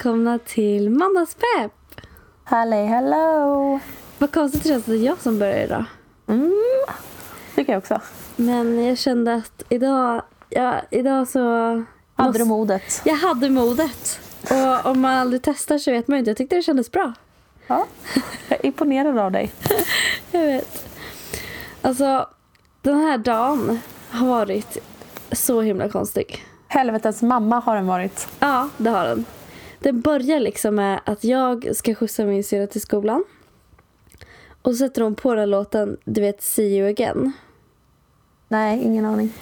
välkomna till Måndagspepp! Hello, hello! Vad konstigt det känns att det är jag som börjar idag. Mm, tycker jag också. Men jag kände att idag, ja, idag så... Hade måste- du modet? Jag hade modet. Och om man aldrig testar så vet man ju inte. Jag tyckte det kändes bra. Ja. Jag är imponerad av dig. Jag vet. Alltså, den här dagen har varit så himla konstig. Helvetes mamma har den varit. Ja, det har den. Den börjar liksom med att jag ska skjutsa min syrra till skolan. Och så sätter hon på den låten, du vet, See you again. Nej, ingen aning.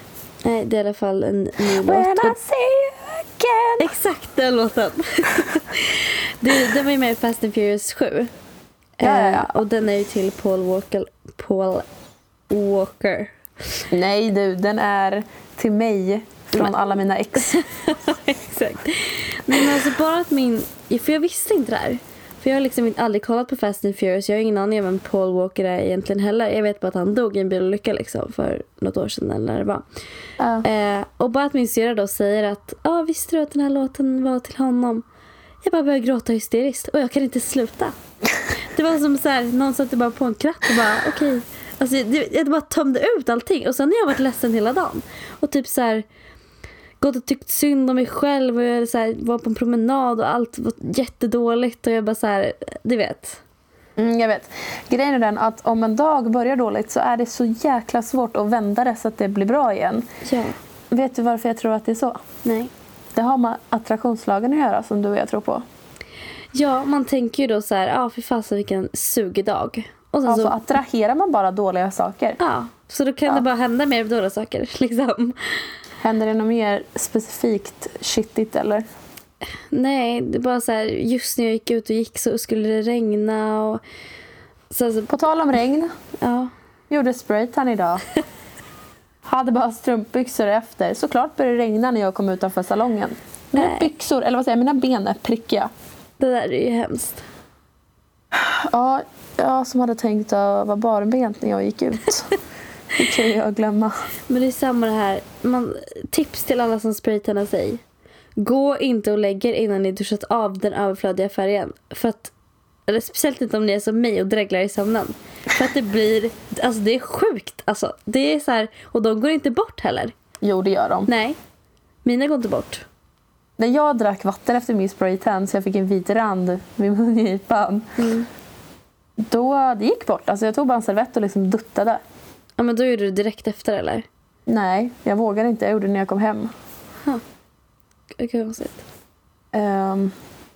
Nej, det är i alla fall en ny låt. When I see you again. Exakt den låten. det, den var ju med i Fast and Furious 7. Ja, ja, ja. Eh, och den är ju till Paul Walker. Paul Walker. Nej du, den är till mig från alla mina ex. Exakt. Men alltså bara att min... För jag visste inte det här. För jag har liksom aldrig kollat på Fast and Furious. Jag har ingen aning om vem Paul Walker är egentligen heller. Jag vet bara att han dog i en bilolycka liksom för något år sedan eller när det var. Ja. Eh, och bara att min syrra då säger att ah, visste du att den här låten var till honom? Jag bara börjar gråta hysteriskt och jag kan inte sluta. Det var som så här, någon satte bara på en kratt och bara okej. Alltså, det, jag bara tömde ut allting och sen har jag varit ledsen hela dagen. Och typ så här gått och tyckt synd om mig själv och jag så här, var på en promenad och allt var jättedåligt och jag bara så här, du vet. Mm, jag vet. Grejen är den att om en dag börjar dåligt så är det så jäkla svårt att vända det så att det blir bra igen. Ja, Vet du varför jag tror att det är så? nej. Det har med attraktionslagen att göra som du och jag tror på. Ja, man tänker ju då så här, ja ah, för fasen vilken sugig dag. Och sen Alltså så attraherar man bara dåliga saker. Ja, så då kan Ja. det bara hända mer dåliga saker. Liksom. Händer det något mer specifikt shitigt eller? Nej, det bara så här, just när jag gick ut och gick så skulle det regna och... Så, så, På tal om regn, ja. gjorde spraytan idag. Hade bara strumpbyxor efter. Såklart började det regna när jag kom utanför salongen. Mina Nej. byxor, eller vad säger jag, mina ben är prickiga. Det där är ju hemskt. Ja, jag som hade tänkt att vara barbent när jag gick ut. Det kan jag glömma. Men det är samma det här. Man, tips till alla som spraytannar sig. Gå inte och lägg er innan ni duschat av den överflödiga färgen. För att, eller speciellt inte om ni är som mig och dreglar i sömnen. För att det blir, alltså det är sjukt. Alltså, det är så här, och de går inte bort heller. Jo, det gör de. Nej, mina går inte bort. När jag drack vatten efter min spraytan så jag fick en vit rand vid mungipan. Mm. Då, det gick bort. Alltså jag tog bara en servett och liksom duttade. Ja men då gjorde du direkt efter eller? Nej, jag vågade inte. Jag gjorde det när jag kom hem. Är konstigt. Ehm,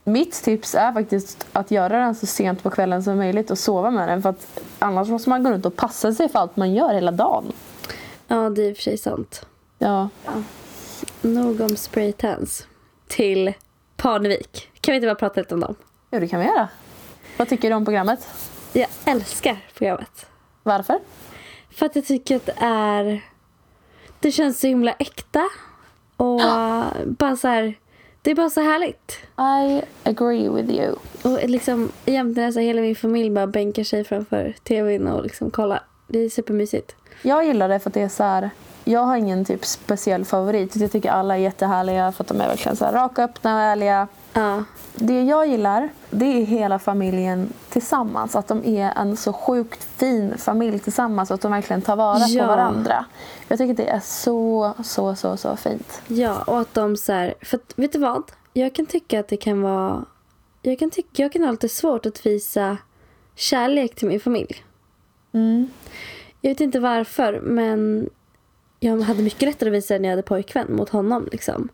mitt tips är faktiskt att göra den så sent på kvällen som möjligt och sova med den. För att annars måste man gå runt och passa sig för allt man gör hela dagen. Ja det är i och för sig sant. Ja. Nog om spraytans. Till Parnevik. Kan vi inte bara prata lite om dem? Jo, det kan vi göra. Vad tycker du om programmet? Jag älskar programmet. Varför? För att jag tycker att det är... Det känns så himla äkta. Och bara så här... Det är bara så härligt. I agree with you. Och liksom när så hela min familj bara bänkar sig framför tvn och liksom kollar. Det är supermysigt. Jag gillar det för att det är så här. Jag har ingen typ speciell favorit. Jag tycker alla är jättehärliga för att de är verkligen så här raka, öppna och ärliga. Ja. Det jag gillar, det är hela familjen tillsammans. Att de är en så sjukt fin familj tillsammans och att de verkligen tar vara Ja. på varandra. Jag tycker det är så, så, så, så fint. Ja, och att de så här, för att, vet du vad? Jag kan tycka att det kan vara, jag kan tycka, jag kan ha lite svårt att visa kärlek till min familj. Mm. Jag vet inte varför, men jag hade mycket lättare att visa det när jag hade pojkvän mot honom liksom.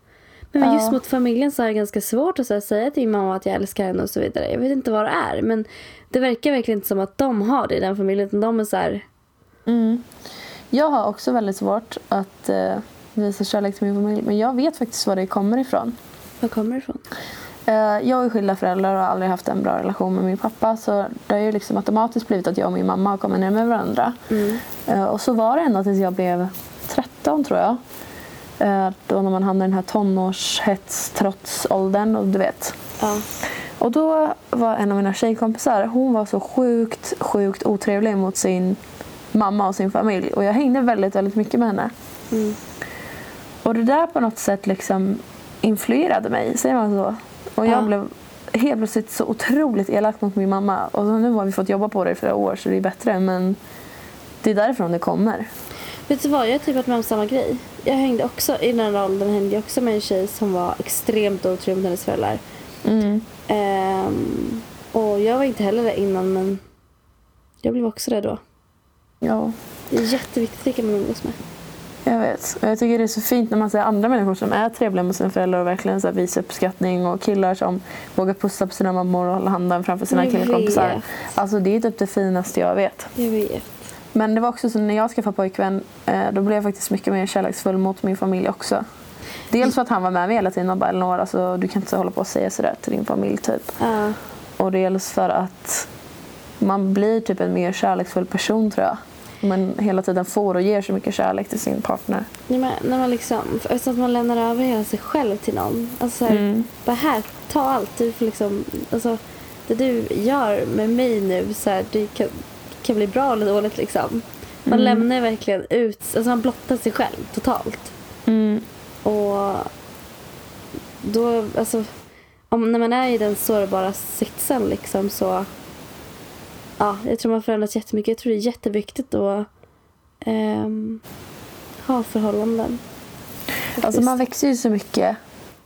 Men Ja. just mot familjen så är det ganska svårt att här, säga till min mamma att jag älskar henne och så vidare. Jag vet inte vad det är, men det verkar verkligen inte som att de har det i den familjen. utan De är så här, Mm. Jag har också väldigt svårt att eh, visa kärlek till min familj. Men jag vet faktiskt var det kommer ifrån. var kommer det ifrån? Eh, jag är skilda föräldrar och har aldrig haft en bra relation med min pappa. Så det har ju liksom automatiskt blivit att jag och min mamma har kommit närmare varandra. Mm. Eh, och så var det ända tills jag blev 13 tror jag. Eh, då när man hamnar i den här tonårshets trots åldern och du vet. Ja. Och då var en av mina tjejkompisar, hon var så sjukt, sjukt otrevlig mot sin mamma och sin familj. Och jag hängde väldigt, väldigt mycket med henne. Mm. Och det där på något sätt liksom influerade mig, säger man så? Och jag Ja. blev helt plötsligt så otroligt elak mot min mamma. Och nu har vi fått jobba på det i flera år så det är bättre. Men det är därifrån det kommer. Vet du vad, jag har typ varit med om samma grej. Jag hängde också, i den här åldern hängde jag också med en tjej som var extremt otrevlig mot hennes föräldrar. Mm. Ehm, och jag var inte heller det innan men jag blev också det då. Ja, Det är jätteviktigt vilka man umgås med. jag vet. Och jag tycker det är så fint när man ser andra människor som är trevliga mot sina föräldrar och verkligen så visar uppskattning. Och killar som vågar pussa på sina mammor och hålla handen framför sina Jag killkompisar. vet. Alltså det är typ det finaste jag vet. Jag vet. Men det var också så när jag skaffade pojkvän, eh, då blev jag faktiskt mycket mer kärleksfull mot min familj också. Dels för att han var med mig hela tiden och bara Elinor, alltså, du kan inte hålla på och säga sådär till din familj typ. Ja. Och dels för att man blir typ en mer kärleksfull person tror jag. Man hela tiden får och ger så mycket kärlek till sin partner. Nej, men när man liksom, eftersom att man lämnar över hela sig själv till någon. Alltså så här, Mm. bara här, ta allt. Du får liksom, alltså, det du gör med mig nu, så här, det kan, kan bli bra eller dåligt liksom. Man Mm. lämnar verkligen ut, alltså man blottar sig själv totalt. Mm. Och då, alltså, om, när man är i den sårbara sitsen liksom så, ja, jag tror man förändras jättemycket. Jag tror det är jätteviktigt att ehm, ha förhållanden. Alltså man växer ju så mycket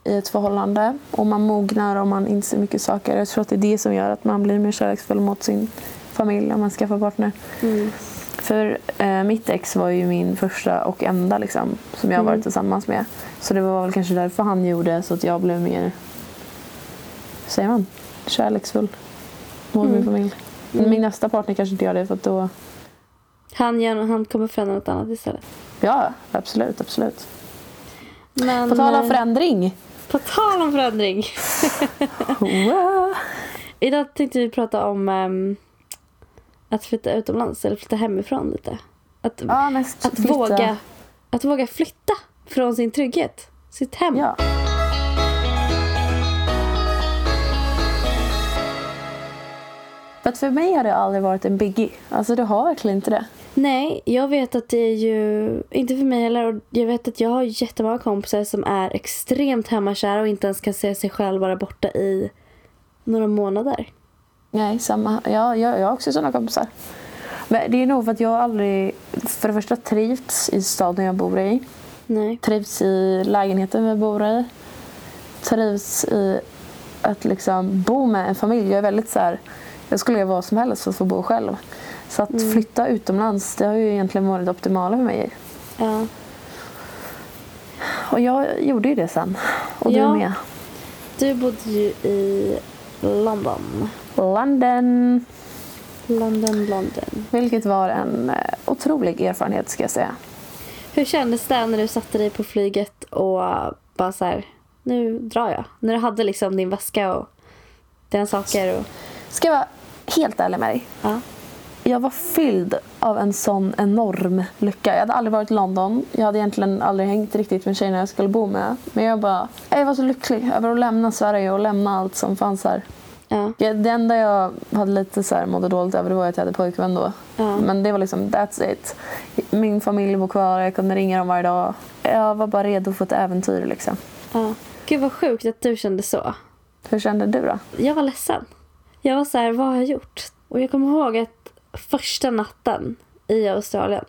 i ett förhållande och man mognar och man inser mycket saker. Jag tror att det är det som gör att man blir mer kärleksfull mot sin familj om man skaffar partner. Mm. För eh, mitt ex var ju min första och enda liksom, som jag Mm. varit tillsammans med. Så det var väl kanske därför han gjorde så att jag blev mer, säger man, kärleksfull mot Mm. min familj. Mm. min nästa partner kanske inte gör det för att då, Han, gör, han kommer förändra något annat istället. ja absolut, absolut. Men, På tal om eh, förändring. På tal om förändring. Idag tänkte vi prata om ehm, att flytta utomlands eller flytta hemifrån lite. Att, Ja, mest att, flytta. våga, att våga flytta från sin trygghet. Sitt hem. Ja. För att för mig har det aldrig varit en biggie. Alltså det har verkligen inte det. Nej, jag vet att det är ju, inte för mig heller, jag vet att jag har jättemånga kompisar som är extremt hemmakära och inte ens kan se sig själv vara borta i några månader. Nej, samma. Ja, jag, jag har också sådana kompisar. Men det är nog för att jag aldrig, för det första trivts i staden jag bor i. Nej. Trivs i lägenheten vi bor i. Trivs i att liksom bo med en familj. Jag är väldigt så här, jag skulle göra vad som helst för att få bo själv. Så att Mm. flytta utomlands, det har ju egentligen varit det optimala för mig. Ja. Och jag gjorde ju det sen. Och Ja. du med. Du bodde ju i London. London. London, London. Vilket var en eh, otrolig erfarenhet ska jag säga. Hur kändes det när du satte dig på flyget och bara så här, nu drar jag? När du hade liksom din väska och dina saker och... Ska jag vara helt ärlig med dig? Ja. Jag var fylld av en sån enorm lycka. Jag hade aldrig varit i London. Jag hade egentligen aldrig hängt riktigt med tjejerna jag skulle bo med. Men jag bara, jag var så lycklig över att lämna Sverige och lämna allt som fanns här. Ja. Ja, Det enda jag hade lite så här mådde dåligt över det var att jag hade pojkvän då. Ja. Men det var liksom, that's it. Min familj var kvar, jag kunde ringa dem varje dag. Jag var bara redo för ett äventyr liksom. ja. Gud vad sjukt att du kände så. Hur kände du då? Jag var ledsen. Jag var så här, vad har jag gjort? Och jag kommer ihåg att första natten i Australien.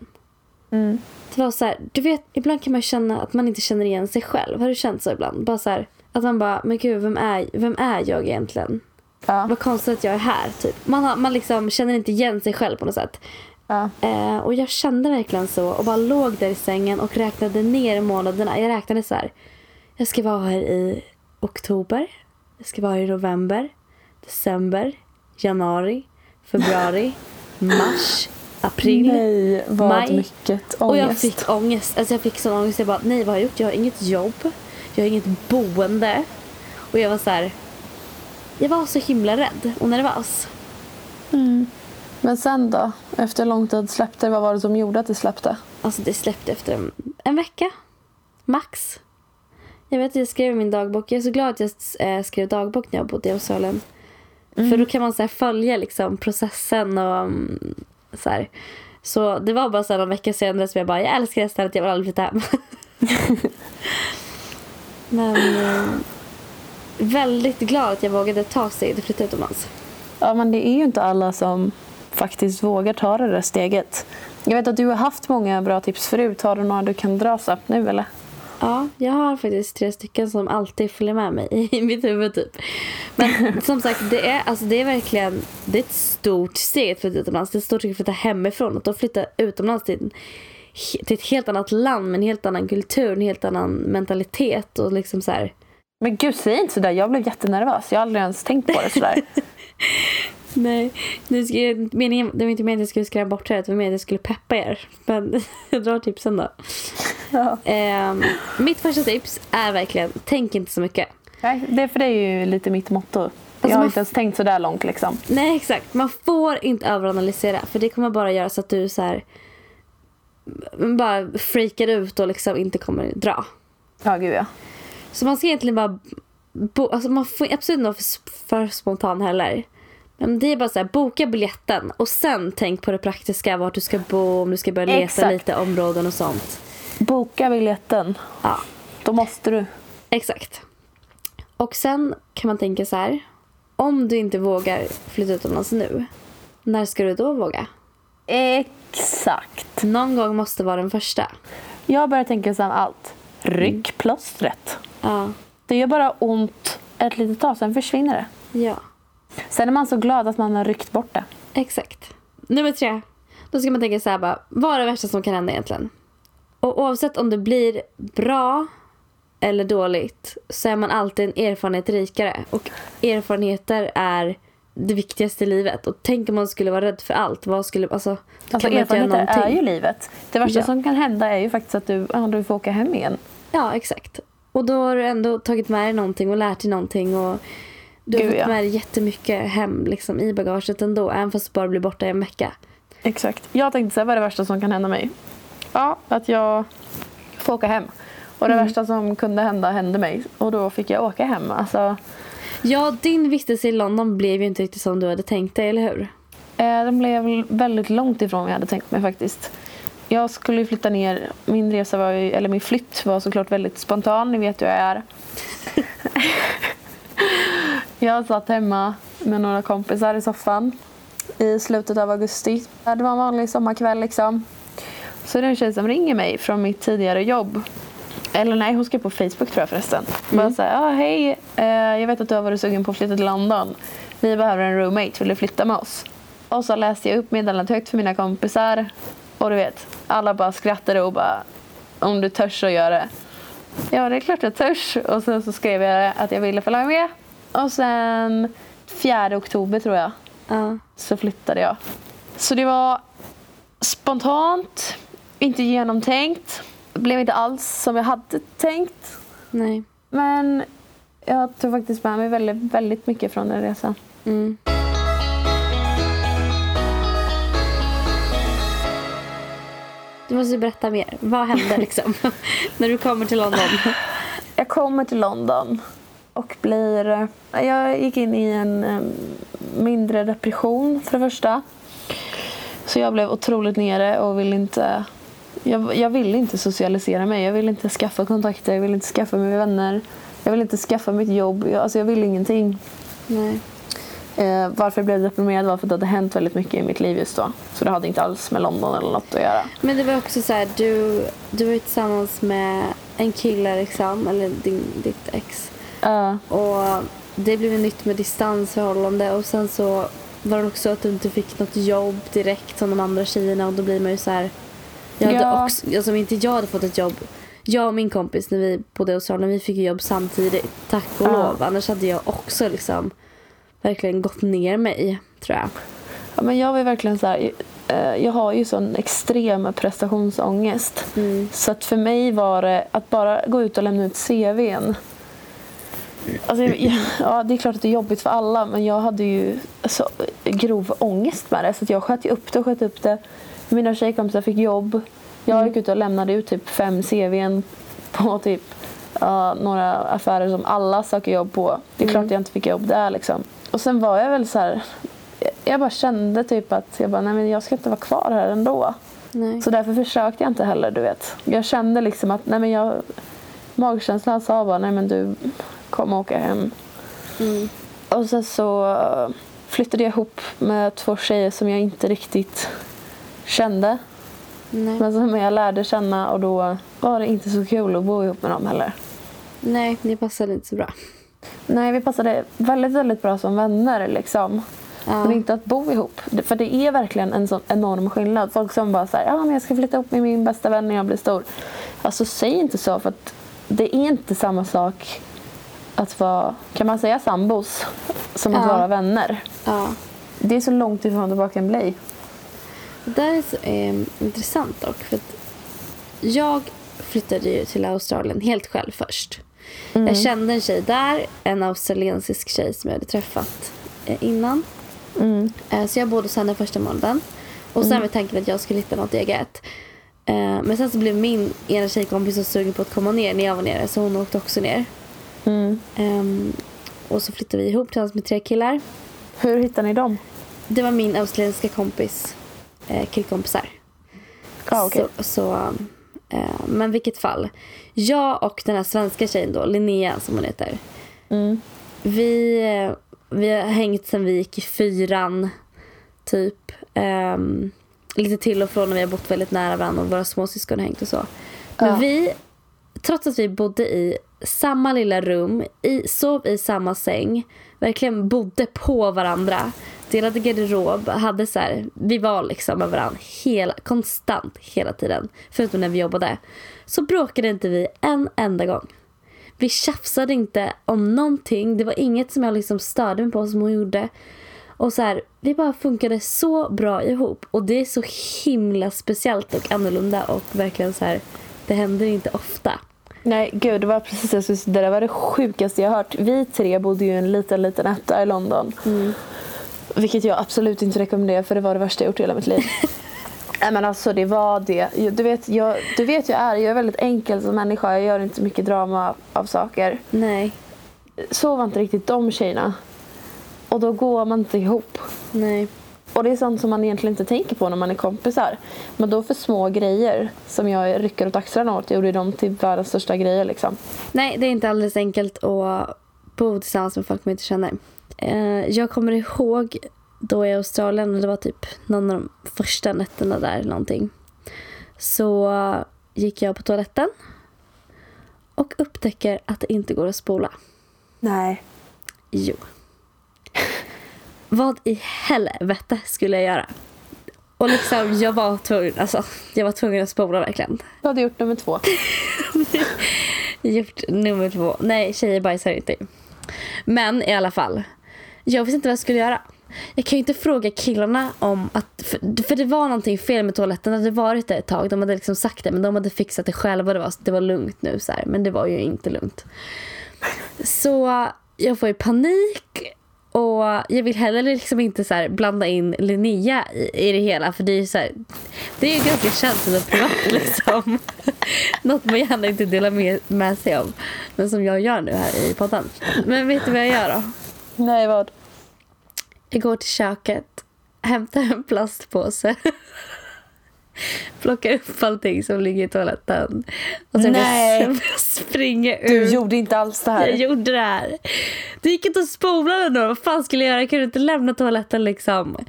Mm. Det var så här, du vet, ibland kan man känna att man inte känner igen sig själv. Har du känt så ibland? Bara så här, att man bara, men gud, vem är, vem är jag egentligen? Ja. Vad konstigt att jag är här, typ. Man, har, man liksom känner inte igen sig själv på något sätt. Ja. Eh, och jag kände verkligen så och bara låg där i sängen och räknade ner månaderna. Jag räknade så här. Jag ska vara här i oktober. Jag ska vara här i november. December. Januari. Februari. mars. April. Nej, vad maj. mycket Och jag ångest. fick ångest. Alltså jag fick sån ångest. Jag bara, nej vad har jag gjort? Jag har inget jobb. Jag har inget boende. Och jag var så här. Jag var så himla rädd och nervös. Mm. Men sen då? Efter lång tid släppte. Vad var det som gjorde att det släppte? Alltså det släppte efter en, en vecka. Max. Jag vet att jag skrev i min dagbok. Jag är så glad att jag eh, skrev dagbok när jag bodde i Australien. För då kan man så följa liksom, processen och mm, så här. Så det var bara så här, en vecka senare som jag bara, jag älskar det här stället, jag vill aldrig flytta hem. Men eh, väldigt glad att jag vågade ta steget och flytta utomlands. Ja, men det är ju inte alla som faktiskt vågar ta det där steget. Jag vet att du har haft många bra tips förut. Har du några du kan dra snabbt nu eller? Ja, jag har faktiskt tre stycken som alltid följer med mig i mitt huvud typ. Men som sagt, det är, alltså, det är verkligen det är ett stort steg att flytta utomlands. Det är ett stort steg att flytta hemifrån. Att då flytta utomlands till, till ett helt annat land med en helt annan kultur, en helt annan mentalitet och liksom så här. Men gud, säg inte sådär. Jag blev jättenervös. Jag har aldrig ens tänkt på det sådär. Nej, nu ska jag, meningen, det var inte meningen att jag skulle skrämma bort er. Det var meningen att jag skulle peppa er. Men jag drar tipsen då. ja. Eh, mitt första tips är verkligen, tänk inte så mycket. Nej, det för det är ju lite mitt motto. jag Alltså, har man- inte ens tänkt sådär långt liksom. Nej, exakt. Man får inte överanalysera. För det kommer bara göra så att du så här bara freakar ut och liksom inte kommer dra. Ja, gud ja. Så man ska egentligen bara... Bo, alltså man får absolut inte vara för, för spontan heller. Men det är bara så här, boka biljetten och sen tänk på det praktiska. Vart du ska bo, om du ska börja leta Exakt. lite områden och sånt. Boka biljetten. Ja, Då måste du. exakt. Och sen kan man tänka så här. Om du inte vågar flytta utomlands nu, när ska du då våga? Exakt. Någon gång måste vara den första. Jag börjar tänka som allt. Ryck plåstret. Ja, Det gör bara ont ett litet tag, sen försvinner det. ja. Sen är man så glad att man har ryckt bort det. Exakt. Nummer tre. Då ska man tänka så här bara, vad är det värsta som kan hända egentligen? Och oavsett om det blir bra eller dåligt så är man alltid en erfarenhet rikare. Och erfarenheter är det viktigaste i livet. Och tänk om man skulle vara rädd för allt. Vad skulle, alltså, Alltså erfarenheter är ju livet. Det värsta Ja. som kan hända är ju faktiskt att du, ja, du får åka hem igen. Ja, exakt. Och då har du ändå tagit med dig någonting och lärt dig någonting. Och du har fått ja. med dig jättemycket hem liksom, i bagaget ändå. Även fast du bara blir borta i en vecka. Exakt. Jag tänkte säga vad är det värsta som kan hända mig? Ja, att jag får åka hem. Och det värsta som kunde hända hände mig. Och då fick jag åka hem. Alltså, Ja, din vistelse i London blev ju inte riktigt som du hade tänkt dig, eller hur? eh, den blev väldigt långt ifrån vad jag hade tänkt mig faktiskt. Jag skulle flytta ner. Min resa var ju, eller min flytt var såklart väldigt spontan. Ni vet hur jag är. jag satt hemma med några kompisar i soffan i slutet av augusti. Det var en vanlig sommarkväll liksom. Så det är en tjej som ringer mig från mitt tidigare jobb. Eller nej, hon skrev på Facebook tror jag förresten. Bara såhär, ah, hej, eh, jag vet att du har varit sugen på att flytta till London. Vi behöver en roommate, vill du flytta med oss? Och så läste jag upp meddelandet högt för mina kompisar. Och du vet, alla bara skrattade och bara, om du törs att göra det. Ja, det är klart jag törs. Och sen så skrev jag att jag ville följa med. Och sen 4 oktober tror jag Ja. så flyttade jag. Så det var spontant, inte genomtänkt. Det blev inte alls som jag hade tänkt. Nej. Men jag tog faktiskt med mig väldigt, väldigt mycket från den resan. Mm. Måste berätta mer. Vad hände liksom? När du kommer till London. Jag kommer till London och blir... Jag gick in i en mindre depression för det första. Så jag blev otroligt nere och vill inte... Jag, jag vill inte socialisera mig. Jag vill inte skaffa kontakter. Jag vill inte skaffa mig vänner. Jag vill inte skaffa mitt jobb. Jag, alltså jag vill ingenting. Nej. Eh, varför jag blev deprimerad var för att det hade hänt väldigt mycket i mitt liv just då. Så det hade inte alls med London eller något att göra. Men det var också så här, du, du var ju tillsammans med en kille liksom, eller din, ditt ex. Eh, Och det blev nytt med distansförhållande och sen så var det också att du inte fick något jobb direkt som de andra tjejerna och då blir man ju så här. Jag hade Ja. också, alltså om inte jag hade fått ett jobb. Jag och min kompis när vi bodde i Australien, vi fick jobb samtidigt. Tack och Ja. lov. Annars hade jag också liksom verkligen gått ner mig, tror jag. ja, men jag var verkligen så här, eh, jag har ju sån extrem prestationsångest. Mm. Så att för mig var det att bara gå ut och lämna ut CVn. Alltså, ja, det är klart att det är jobbigt för alla men jag hade ju så grov ångest med det så att jag sköt upp det och sköt upp det. Mina tjejkompisar fick jobb. Jag gick ut och lämnade ut typ fem CVn på typ ja, några affärer som alla söker jobb på. Det är klart att jag inte fick jobb där liksom. Och sen var jag väl så här. Jag bara kände typ att jag bara, nej men jag ska inte vara kvar här ändå. Nej. Så därför försökte jag inte heller, du vet. Jag kände liksom att, nej men jag... Magkänslan sa bara, nej men du, komma och åka hem. Mm. Och sen så flyttade jag ihop med två tjejer som jag inte riktigt kände. Nej. Men som jag lärde känna och då var det inte så kul att bo ihop med dem heller. Nej, det passade inte så bra. Nej, vi passade väldigt, väldigt bra som vänner liksom. Ja. Men inte att bo ihop. För det är verkligen en sån enorm skillnad. Folk som bara säger men jag ska flytta ihop med min bästa vän när jag blir stor. Alltså säg inte så för att det är inte samma sak att vara, kan man säga sambos, som att Ja. vara vänner. ja. Det är så långt ifrån det bara kan bli. Det där är så eh, intressant dock. För att jag flyttade ju till Australien helt själv först. Jag kände en tjej där, en australiensisk tjej som jag hade träffat eh, innan. Mm. Eh, så jag bodde hos henne första månaden. Och sen var tanken att jag skulle hitta något eget. Eh, men sen så blev min ena tjejkompis så sugen på att komma ner när jag var nere så hon åkte också ner. Mm. Ehm, och så flyttade vi ihop tillsammans med tre killar. Hur hittar ni dem? Det var min australienska kompis killkompisar. Ah, okej. Så, så, eh, men vilket fall. Jag och den här svenska tjejen då, Linnea som hon heter. Mm. Vi, eh, vi har hängt sen vi gick i fyran. Typ. Ehm, lite till och från när vi har bott väldigt nära varandra och våra småsyskon har hängt och så. Men Ja. vi, trots att vi bodde i samma lilla rum, i, sov i samma säng, verkligen bodde på varandra, delade garderob, hade så här, vi var liksom med varandra hela, konstant hela tiden. Förutom när vi jobbade. Så bråkade inte vi en enda gång. Vi tjafsade inte om någonting. Det var inget som jag liksom störde mig på som hon gjorde. Och så här, vi bara funkade så bra ihop. Och det är så himla speciellt och annorlunda och verkligen så här, det händer inte ofta. Nej, gud, det var precis det. Det där var det sjukaste jag hört. Vi tre bodde ju i en liten, liten etta i London. Vilket jag absolut inte rekommenderar för det var det värsta jag gjort i hela mitt liv. Nej men alltså det var det. Du vet, jag, du vet jag är, jag är väldigt enkel som människa. Jag gör inte mycket drama av saker. Nej, Så var inte riktigt de tjejerna. Och då går man inte ihop. nej. Och det är sånt som man egentligen inte tänker på när man är kompisar. Men då för små grejer som jag rycker åt axlarna åt gjorde de till världens största grejer liksom. Nej, det är inte alldeles enkelt att bo tillsammans med folk man inte känner. Eh, Jag kommer ihåg då i Australien, det var typ någon av de första nätterna där eller någonting. Så gick jag på toaletten och upptäcker att det inte går att spola. Nej. Jo. Vad i helvete skulle jag göra? Och liksom, jag var tvungen, alltså, jag var tvungen att spola verkligen. Du hade gjort nummer två. Gjort nummer två. Nej, tjejer bajsar inte. Men i alla fall. Jag visste inte vad jag skulle göra. Jag kan ju inte fråga killarna om att... För, för det var någonting fel med toaletten. Det hade varit det ett tag. De hade liksom sagt det. Men de hade fixat det själva. Det var, det var lugnt nu. Så här. Men det var ju inte lugnt. Så jag får ju panik. Och jag vill heller liksom inte så blanda in Linnea i, i det hela. För det är ju så här, Det är ju ganska känsligt och privat liksom. Något man gärna inte delar med, med sig om. Men som jag gör nu här i podden. Men vet du vad jag gör då? Nej vad? Jag går till köket, hämtar en plastpåse. Plockar upp allting som ligger i toaletten. Och sen Nej. springer ut. Du gjorde inte alls det här. Jag gjorde det här. Det gick inte att spola den då. Vad fan skulle jag göra? Jag kunde inte lämna toaletten liksom.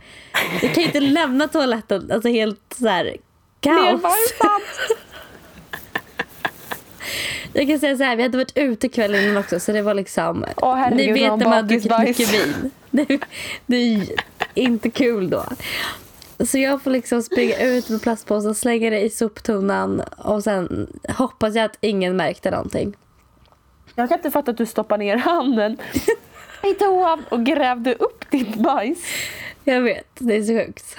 Jag kan inte lämna toaletten. Alltså helt så här kaos. Jag kan säga så här, vi hade varit ute kvällen innan också så det var liksom. Åh, herregud, ni vet när man har druckit mycket vin. Det, det är inte kul då. Så jag får liksom springa ut med plastpåsen, slänga det i soptunnan och sen hoppas jag att ingen märkte någonting. Jag kan inte fatta att du stoppar ner handen i toan och grävde upp ditt bajs. Jag vet, det är så sjukt.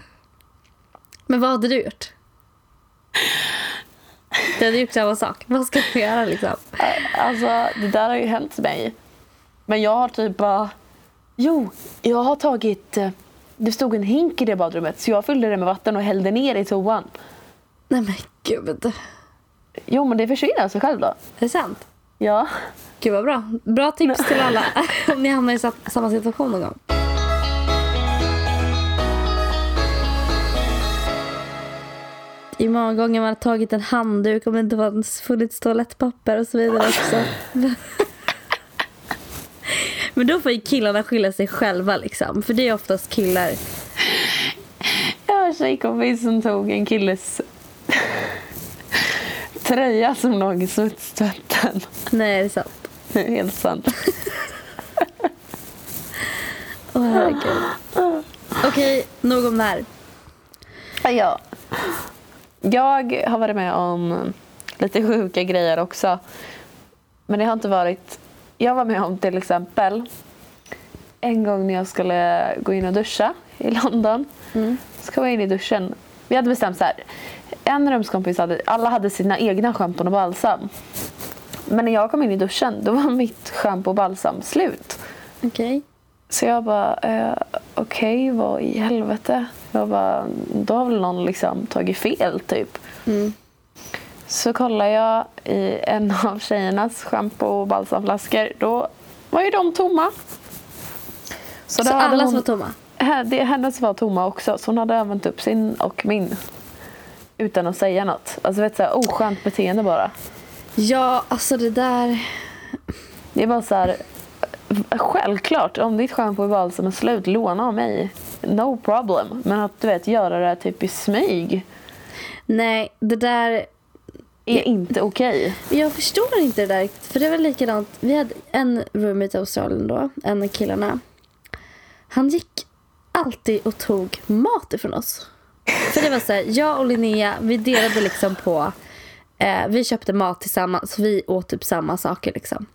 Men vad hade du gjort? Du hade gjort samma sak. Vad ska du göra liksom? Alltså, det där har ju hänt mig. Men jag har typ bara... Jo, jag har tagit... Det stod en hink i det badrummet så jag fyllde det med vatten och hällde ner i toan. Nej men gud. Är Jo, men det försvinner av sig själv då. det sant? Ja. Gud vad bra. Bra tips till alla om ni hamnar i sa- samma situation någon gång. I många gånger man har tagit en handduk om det inte fanns funnits toalettpapper och så vidare också. Men då får ju killarna skylla sig själva liksom. För det är oftast killar. Jag har en tjejkompis som tog en killes tröja som låg i smutstvätten. Nej, det är sant. Det är helt sant. Åh herregud. Okej, nog om det här. Ja. Jag har varit med om lite sjuka grejer också. Men det har inte varit... Jag var med om till exempel en gång när jag skulle gå in och duscha i London. Mm. Så kom jag in i duschen. Vi hade bestämt så här. En rumskompis hade, alla hade sina egna schampon och balsam. Men när jag kom in i duschen då var mitt schampo och balsam slut. Okej. Så jag bara, eh, okej vad i helvete. Jag bara, då har väl någon liksom tagit fel typ. Mm. Så kollar jag i en av tjejernas schampo och balsamflaskor. Då var ju de tomma. Så, då hade alla hon- som var tomma? Det, hennes var tomma också, så hon hade använt upp sin och min. Utan att säga något. Alltså vet du, så oskönt beteende bara. Ja, alltså det där... Det är bara så här. Självklart, om ditt schampo och balsam är slut, låna av mig. No problem. Men att du vet, göra det här typ i smyg Nej, det där... är inte okej. Jag förstår inte det där. För det var likadant. Vi hade en roommate i Australien då. En av killarna. Han gick alltid och tog mat ifrån oss. För det var så här, jag och Linnea, vi delade liksom på... Eh, vi köpte mat tillsammans. Vi åt typ samma saker liksom.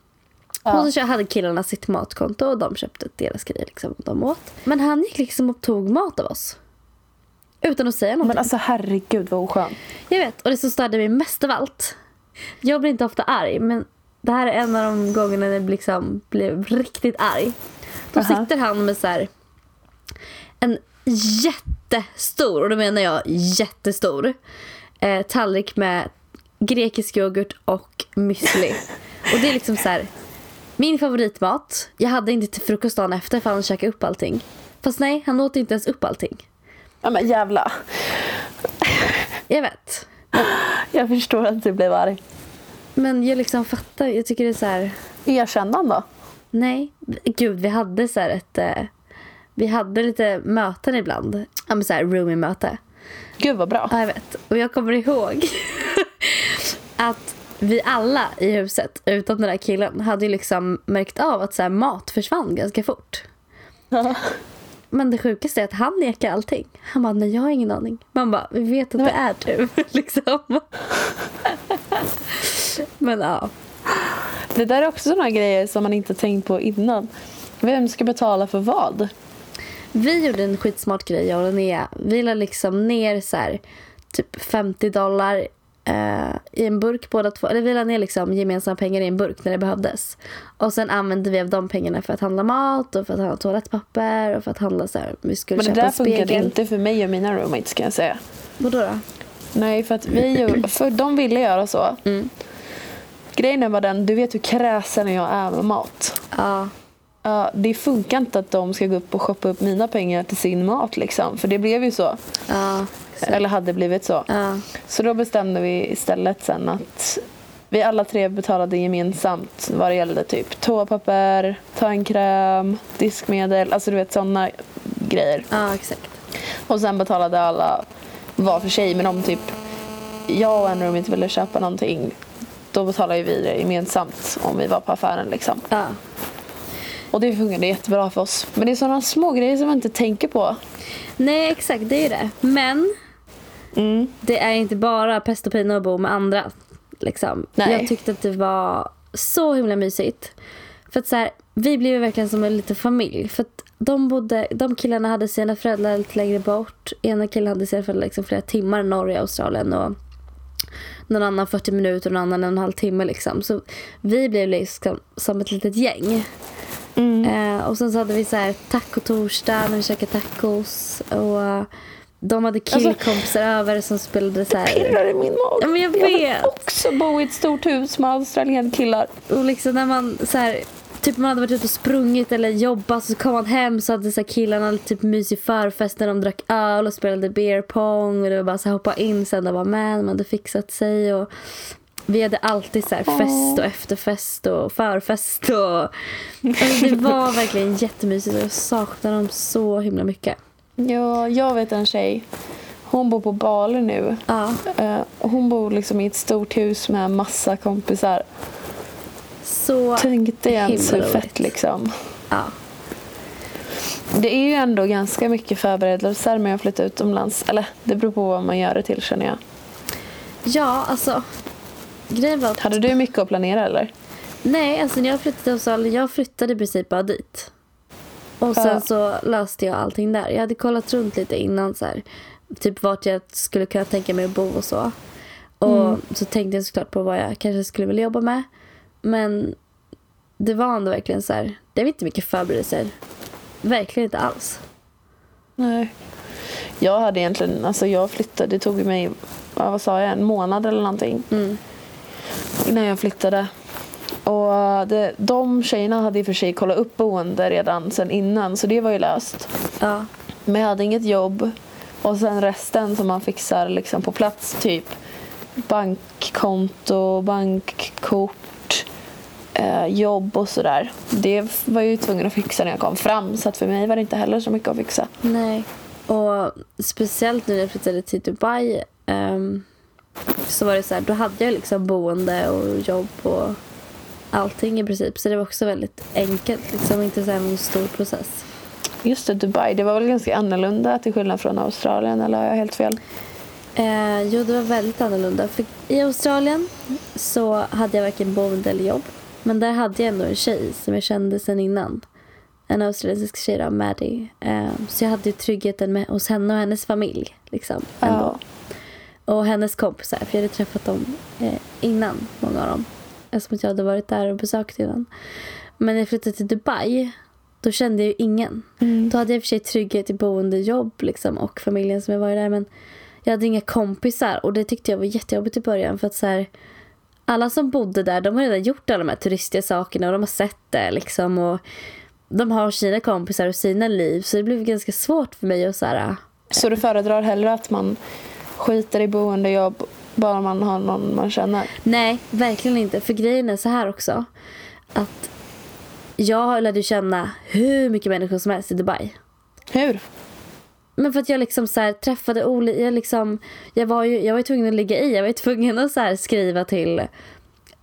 Ja. Och så hade killarna sitt matkonto och de köpte deras grejer liksom. De åt. Men han gick liksom och tog mat av oss. Utan att säga någonting. Men alltså herregud vad oskönt. Jag vet, och det som störde mig mest av allt. Jag blir inte ofta arg, men det här är en av de gångerna när jag liksom blev riktigt arg. Då Aha. sitter han med så här en jättestor, och då menar jag jättestor, eh, tallrik med grekisk yoghurt och müsli. Och det är liksom så här min favoritmat. Jag hade inte till frukost dagen efter för han käkade upp allting. Fast nej, han åt inte ens upp allting. Ja men jävla. Jag vet. Jag förstår att du blev arg. Men jag liksom fattar, jag tycker det är så här... Erkänn han då. Nej, gud vi hade så ett... Eh, vi hade lite möten ibland. Ja men så här roomie-möte. Gud vad bra. Ja jag vet. Och jag kommer ihåg att vi alla i huset, utom den där killen, hade ju liksom märkt av att så mat försvann ganska fort. Men det sjukaste är att han nekar allting. Han bara, nej jag har ingen aning. Man bara, vi vet att det är du. liksom. Men ja. Det där är också sådana grejer som man inte tänkt på innan. Vem ska betala för vad? Vi gjorde en skitsmart grej, jag och Linnea. Vi la liksom ner så här, typ 50 dollar eh, i en burk båda två. Eller vi la ner liksom gemensamma pengar i en burk när det behövdes. Och sen använde vi av de pengarna för att handla mat och för att handla toalettpapper och för att handla så här. Vi skulle Men det köpa där spegel. funkade inte för mig och mina roommates kan jag säga. Vadå då? Nej, för att vi ju- för de ville göra så. Mm. Grejen bara den, du vet hur kräsen jag är med mat. Ja. Ja, det funkar inte att de ska gå upp och shoppa upp mina pengar till sin mat liksom. För det blev ju så. Ja. Eller hade blivit så. Ja. Så då bestämde vi istället sen att vi alla tre betalade gemensamt vad det gällde typ toapapper, tandkräm, diskmedel, alltså du vet sådana grejer. ja, exakt. Och sen betalade alla var för sig. Men om typ jag och en roommate ville köpa någonting då betalade vi det gemensamt om vi var på affären liksom. Ja. Och det funkade jättebra för oss. Men det är sådana små grejer som man inte tänker på. Nej, exakt. Det är det. Men Mm. det är inte bara pest och pina att bo med andra. Liksom. Nej. Jag tyckte att det var så himla mysigt. För att så här, vi blev ju verkligen som en liten familj. För att de, bodde, de killarna hade sina föräldrar lite längre bort. Ena killen hade sina föräldrar liksom flera timmar norr i Australien. Och någon annan 40 minuter och någon annan en och en halv timme. Liksom. Så vi blev liksom som ett litet gäng. Mm. Eh, och sen så hade vi så här tacotorsdag när vi käkade tacos. Och de hade killkompisar över som spelade så här. Pirrar i min mage. Ja, men jag vill vet. också bo i ett stort hus med australienkillar. Och liksom när man så här, typ man hade varit ute och sprungit eller jobbat så kom man hem så hade så här killarna typ mysig förfest när de drack öl och spelade beer pong och det var bara så här hoppa in sen och vara med, man hade fixat sig och Vi hade alltid så här fest och efterfest och förfest. Och, alltså det var verkligen jättemysigt och jag saknar dem så himla mycket. Ja, jag vet en tjej. Hon bor på Bali nu. Ja, Eh, hon bor liksom i ett stort hus med massa kompisar. så Tänk dig ens hur fett liksom. ja. Det är ju ändå ganska mycket förberedelser med att flytta utomlands. Eller det beror på vad man gör det till känner jag. ja, alltså grejen var att Hade du mycket att planera eller? Nej, alltså när jag flyttade till Australien, jag flyttade i princip bara dit. Och sen Ja. så löste jag allting där. Jag hade kollat runt lite innan så här, typ vart jag skulle kunna tänka mig att bo och så. Och så tänkte jag såklart på vad jag kanske skulle vilja jobba med. Men det var ändå verkligen så här, det var inte mycket förberedelser. Verkligen inte alls. Nej. Jag hade egentligen, alltså jag flyttade, det tog mig, vad sa jag, en månad eller någonting. Mm. Innan jag flyttade. Och det, de tjejerna hade i och för sig kollat upp boende redan sen innan så det var ju löst. Ja, Men jag hade inget jobb. Och sen resten som man fixar liksom på plats. Typ bankkonto, bankkort, eh, jobb och sådär. Det var jag ju tvungen att fixa när jag kom fram. Så att för mig var det inte heller så mycket att fixa. nej. Och speciellt nu när jag flyttade till Dubai ehm, så var det så här, då hade jag liksom boende och jobb och allting i princip. Så det var också väldigt enkelt, liksom inte så någon stor process. Just det, Dubai. Det var väl ganska annorlunda till skillnad från Australien. Eller har jag helt fel? Eh, jo, det var väldigt annorlunda. För I Australien så hade jag varken boende eller jobb. Men där hade jag ändå en tjej som jag kände sedan innan. En australiensisk tjej då, Maddie. Eh, så jag hade ju tryggheten med, hos henne och hennes familj. Liksom, ändå. Och hennes kompisar, för jag hade träffat dem eh, innan, många av dem. Eftersom jag hade varit där och besökt innan. Men när jag flyttade till Dubai, då kände jag ju ingen. Då hade jag i och för sig trygghet i boende, jobb liksom, och familjen som jag var där. Men jag hade inga kompisar och det tyckte jag var jättejobbigt i början. För att så här, alla som bodde där, de har redan gjort alla de här turistiga sakerna och de har sett det liksom. Och de har sina kompisar och sina liv. Så det blev ganska svårt för mig att så här, Så du föredrar hellre att man skiter i boendejobb bara man har någon man känner? Nej, verkligen inte. För grejen är så här också. Att jag lärde känna hur mycket människor som helst i Dubai. Hur? Men för att jag liksom så här träffade olika, jag liksom, jag var ju, jag var ju tvungen att ligga i, jag var ju tvungen att så här skriva till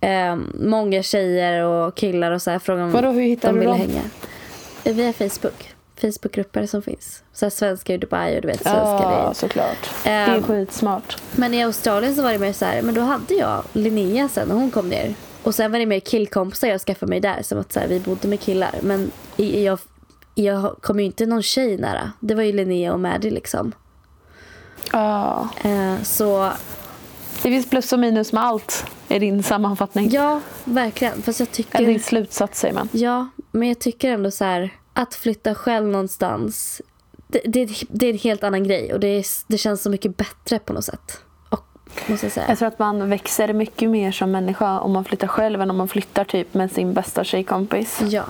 eh, många tjejer och killar och så här fråga om Vadå, hur hittade de du ville dem? hänga. Eh, Via Facebook. Facebookgrupper som finns. Så här svenskar i Dubai och du vet svenskar Ja, i såklart. Det är Ehm. skitsmart. Men i Australien så var det mer så här, men då hade jag Linnea sen när hon kom ner. Och sen var det mer killkompisar jag skaffade mig där. Som att så här, vi bodde med killar. Men jag, jag kom ju inte någon tjej nära. Det var ju Linnea och Maddie liksom. Ja. Eh, så Det finns plus och minus med allt i din sammanfattning. ja, verkligen. Fast jag tycker... Eller din slutsats säger man. Ja, men jag tycker ändå så här att flytta själv någonstans. Det, det, det är en helt annan grej och det, är, det känns så mycket bättre på något sätt. Och, måste jag säga. Jag tror att man växer mycket mer som människa om man flyttar själv än om man flyttar typ med sin bästa tjejkompis. Ja.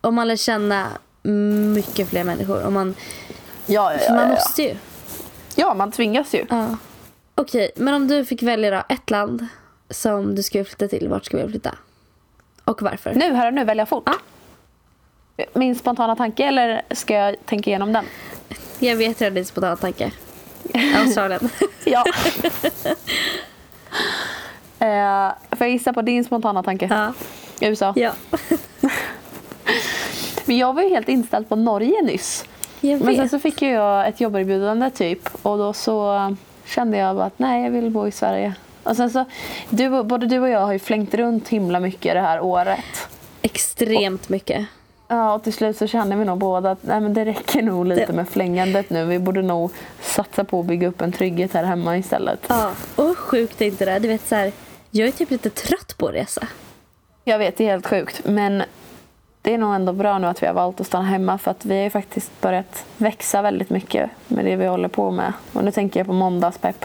Om man lär känna mycket fler människor. Om man, Ja, ja, för man måste ju. ja, man tvingas ju. Ja. Okej, men om du fick välja då ett land som du skulle flytta till, vart skulle du flytta? Och varför? Nu, här och nu, välja fort. Ja. Min spontana tanke eller ska jag tänka igenom den? Jag vet redan din spontana tanke. Australien. Ja. eh, får jag gissa på din spontana tanke? ja. USA. ja. Men jag var ju helt inställd på Norge nyss. Men sen så fick jag ett jobberbjudande typ och då så kände jag bara att nej, jag vill bo i Sverige. Och sen så, du, både du och jag har ju flängt runt himla mycket det här året. Extremt mycket. Ja, och till slut så kände vi nog båda att nej, men det räcker nog lite Det- med flängandet nu. Vi borde nog satsa på att bygga upp en trygghet här hemma istället. Ja. Och sjukt är inte det? Du vet så här, jag är typ lite trött på att resa. Jag vet, det är helt sjukt. Men det är nog ändå bra nu att vi har valt att stanna hemma för att vi har ju faktiskt börjat växa väldigt mycket med det vi håller på med. Och nu tänker jag på måndagspepp.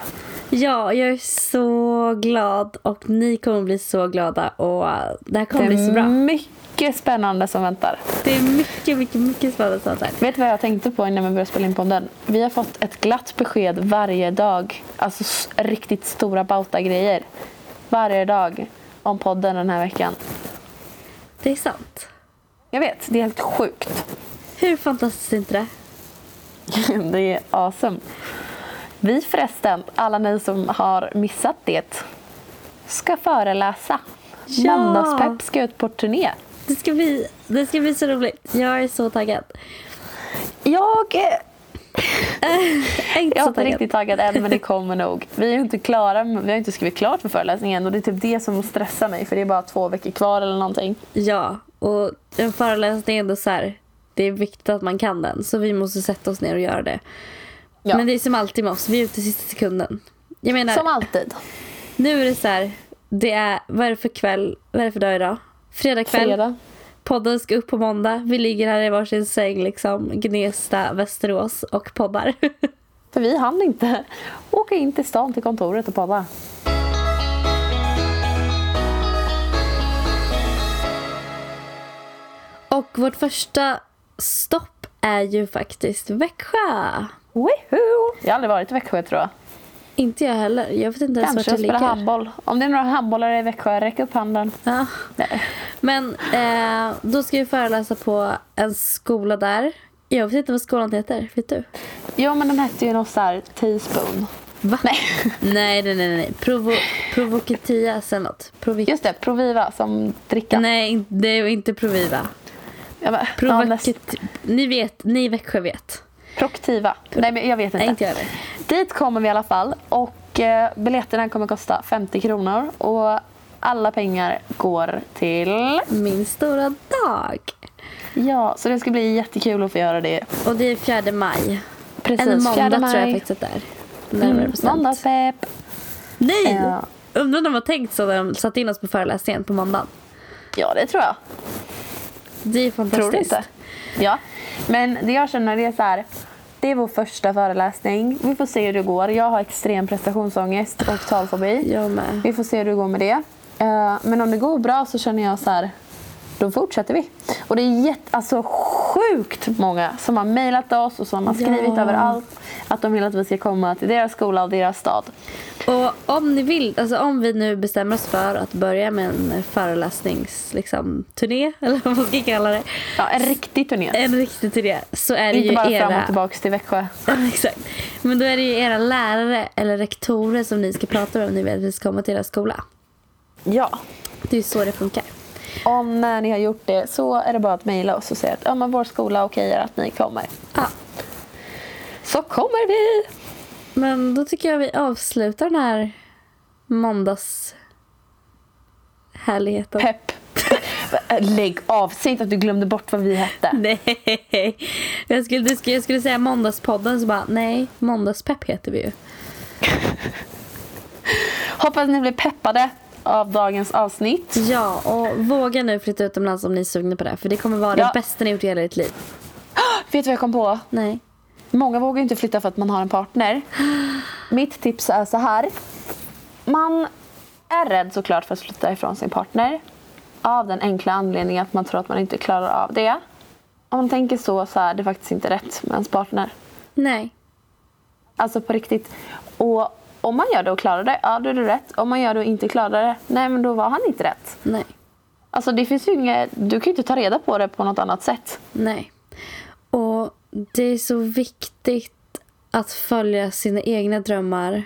Ja, jag är så glad och ni kommer bli så glada och det här kommer bli så bra. mycket spännande som väntar. Det är mycket, mycket, mycket spännande sånt här. Vet du vad jag tänkte på innan vi började spela in podden? Vi har fått ett glatt besked varje dag. Alltså riktigt stora bauta grejer. varje dag om podden den här veckan. Det är sant. Jag vet, det är helt sjukt. Hur fantastiskt är inte det? det är awesome. Vi förresten, alla ni som har missat det, ska föreläsa. Ja! Måndagspepp ska ut på turné. Det ska, bli, det ska bli så roligt. Jag är så taggad. Jag, eh, är inte jag är inte taggad. riktigt taggad än men det kommer nog. Vi är inte klara, vi har inte skrivit klart för föreläsningen och det är typ det som stressar mig för det är bara två veckor kvar eller någonting. Ja, och en föreläsning är ändå så här. Det är viktigt att man kan den. Så vi måste sätta oss ner och göra det. Ja. Men det är som alltid med oss. Vi är ute i sista sekunden. Jag menar, Som alltid. nu är det så här. Det är, vad är det för kväll? Vad är det för dag idag? Fredag kväll. Fredag. Podden ska upp på måndag. Vi ligger här i varsin säng liksom. Gnesta, Västerås och poddar. För vi hann inte åka in till stan till kontoret och podda. och vårt första stopp är ju faktiskt Växjö. Woohoo! Jag har aldrig varit i Växjö tror jag. Inte jag heller. Jag vet inte ens Kanske vart det ligger. handboll. Om det är några handbollare i Växjö, räck upp handen. Ja. Nej. Men eh, då ska vi föreläsa på en skola där. Jag vet inte vad skolan heter. Vet du? Jo men den hette ju något såhär teaspoon. Va? Nej. Nej, nej, nej. nej. Provo Provokatias eller något. Provi Just det, Proviva som dricka. Nej, det är inte Proviva. Bara, ja, näst- Provokat ni vet, ni i Växjö vet. Proktiva. Nej men jag vet inte. Nej, inte jag. Dit kommer vi i alla fall och eh, biljetterna kommer kosta 50 kronor och alla pengar går till... Min stora dag. Ja, så det ska bli jättekul att få göra det. Och det är fjärde maj. Precis, en måndag tror jag faktiskt att det är. Mm. Måndagspepp. Nej! Ja. Undrar om de har tänkt så när de satt in oss på föreläsningen på måndagen. Ja, det tror jag. Det är fantastiskt. Tror du inte? Ja. Men det jag känner det är så här. Det är vår första föreläsning. Vi får se hur det går. Jag har extrem prestationsångest och talfobi. Jag med. Vi får se hur det går med det. Eh, Men om det går bra så känner jag så här. Då fortsätter vi. Och det är jätte, alltså sjukt många som har mejlat oss och som har skrivit Ja. överallt att de vill att vi ska komma till deras skola och deras stad. Och om ni vill, alltså om vi nu bestämmer oss för att börja med en föreläsnings, liksom, turné, eller vad man ska kalla det. Ja, en riktig turné. En riktig turné. Så är det Inte ju bara era... fram och tillbaka till Växjö. Exakt. Men då är det ju era lärare eller rektorer som ni ska prata med om ni vill att vi ska komma till era skola. Ja. Det är ju så det funkar. Om när ni har gjort det så är det bara att mejla oss och säga att ja, men vår skola okejar att ni kommer. Ja. Så kommer vi! Men då tycker jag vi avslutar den här måndags härligheten. Pepp. Lägg av, säg inte att du glömde bort vad vi hette. Nej. Jag skulle, jag skulle säga måndagspodden så bara nej, måndagspepp heter vi ju. Hoppas ni blir peppade av dagens avsnitt. Ja, och våga nu flytta utomlands om ni är sugna på det. För det kommer vara Ja. det bästa ni gjort i hela ert liv. Vet du vad jag kom på? Nej. Många vågar ju inte flytta för att man har en partner. Mitt tips är så här. Man är rädd såklart för att flytta ifrån sin partner. Av den enkla anledningen att man tror att man inte klarar av det. Om man tänker så så är det faktiskt inte rätt med ens partner. Nej. Alltså på riktigt. Och om man gör det och klarar det, ja då är det rätt. Om man gör det och inte klarar det, nej men då var han inte rätt. Nej. Alltså det finns ju inget, du kan ju inte ta reda på det på något annat sätt. Nej. Och det är så viktigt att följa sina egna drömmar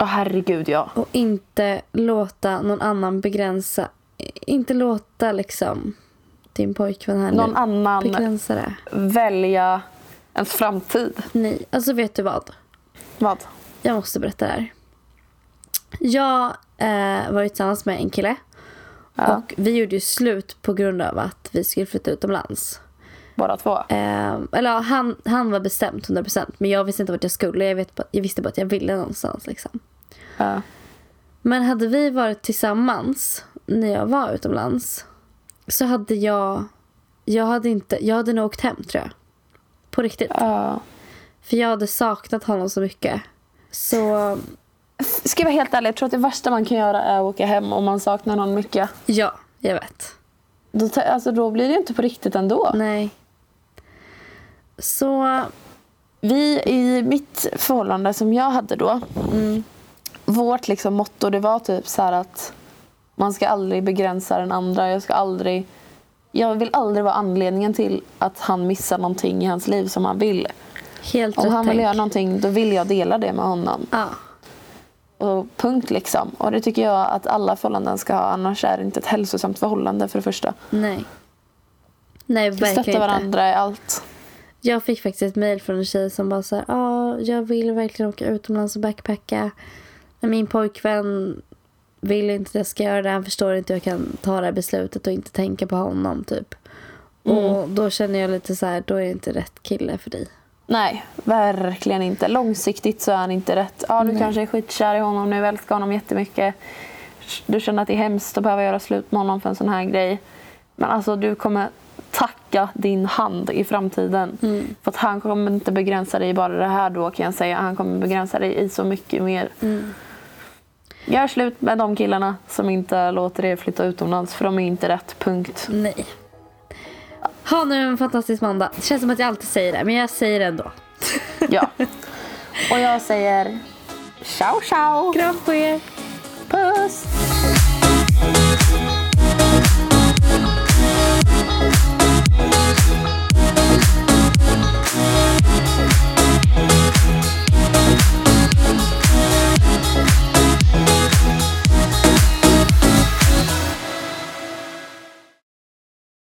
Åh herregud ja. och inte låta någon annan begränsa. Inte låta liksom din pojkvän här Någon nu annan begränsa det. välja ens framtid. Nej, alltså vet du vad? Vad? Jag måste berätta det här. Jag eh, var ju tillsammans med en kille. Ja. Och vi gjorde ju slut på grund av att vi skulle flytta utomlands. Båda två. Eh, eller ja, han, han var bestämt 100% men jag visste inte vart jag skulle. Jag, vet, jag visste bara att jag ville någonstans. Liksom. Ja. Men hade vi varit tillsammans när jag var utomlands så hade jag... Jag hade, inte, jag hade nog åkt hem tror jag. På riktigt. Ja. För jag hade saknat honom så mycket. Så Ska jag vara helt ärlig, jag tror att det värsta man kan göra är att åka hem om man saknar någon mycket. ja, jag vet. Då, alltså, då blir det ju inte på riktigt ändå. Nej. Så... Vi i mitt förhållande som jag hade då. Mm, Vårt liksom motto det var typ så att Man ska aldrig begränsa den andra. Jag ska aldrig... Jag vill aldrig vara anledningen till att han missar någonting i hans liv som han vill. Helt Om han vill tänk. göra någonting, då vill jag dela det med honom. Ja. Och punkt liksom. Och det tycker jag att alla förhållanden ska ha. Annars är det inte ett hälsosamt förhållande för det första. Nej. Nej, verkligen stöttar inte. varandra i allt. Jag fick faktiskt ett mejl från en tjej som bara så här, ah, jag vill verkligen åka utomlands och backpacka. Men min pojkvän vill inte att jag ska göra det. Han förstår inte hur jag kan ta det här beslutet och inte tänka på honom typ. Och då känner jag lite så här, då är det inte rätt kille för dig. Nej, verkligen inte. Långsiktigt så är han inte rätt. Ja, du kanske är skitkär i honom nu, älskar honom jättemycket. Du känner att det är hemskt att behöva göra slut med honom för en sån här grej. Men alltså du kommer tacka din hand i framtiden. För att han kommer inte begränsa dig i bara det här då kan jag säga. Han kommer begränsa dig i så mycket mer. Gör slut med de killarna som inte låter er flytta utomlands för de är inte rätt, punkt. Nej. Ha nu en fantastisk måndag. Det känns som att jag alltid säger det, men jag säger det ändå. Ja. Och jag säger ciao ciao! Kram på er! Puss!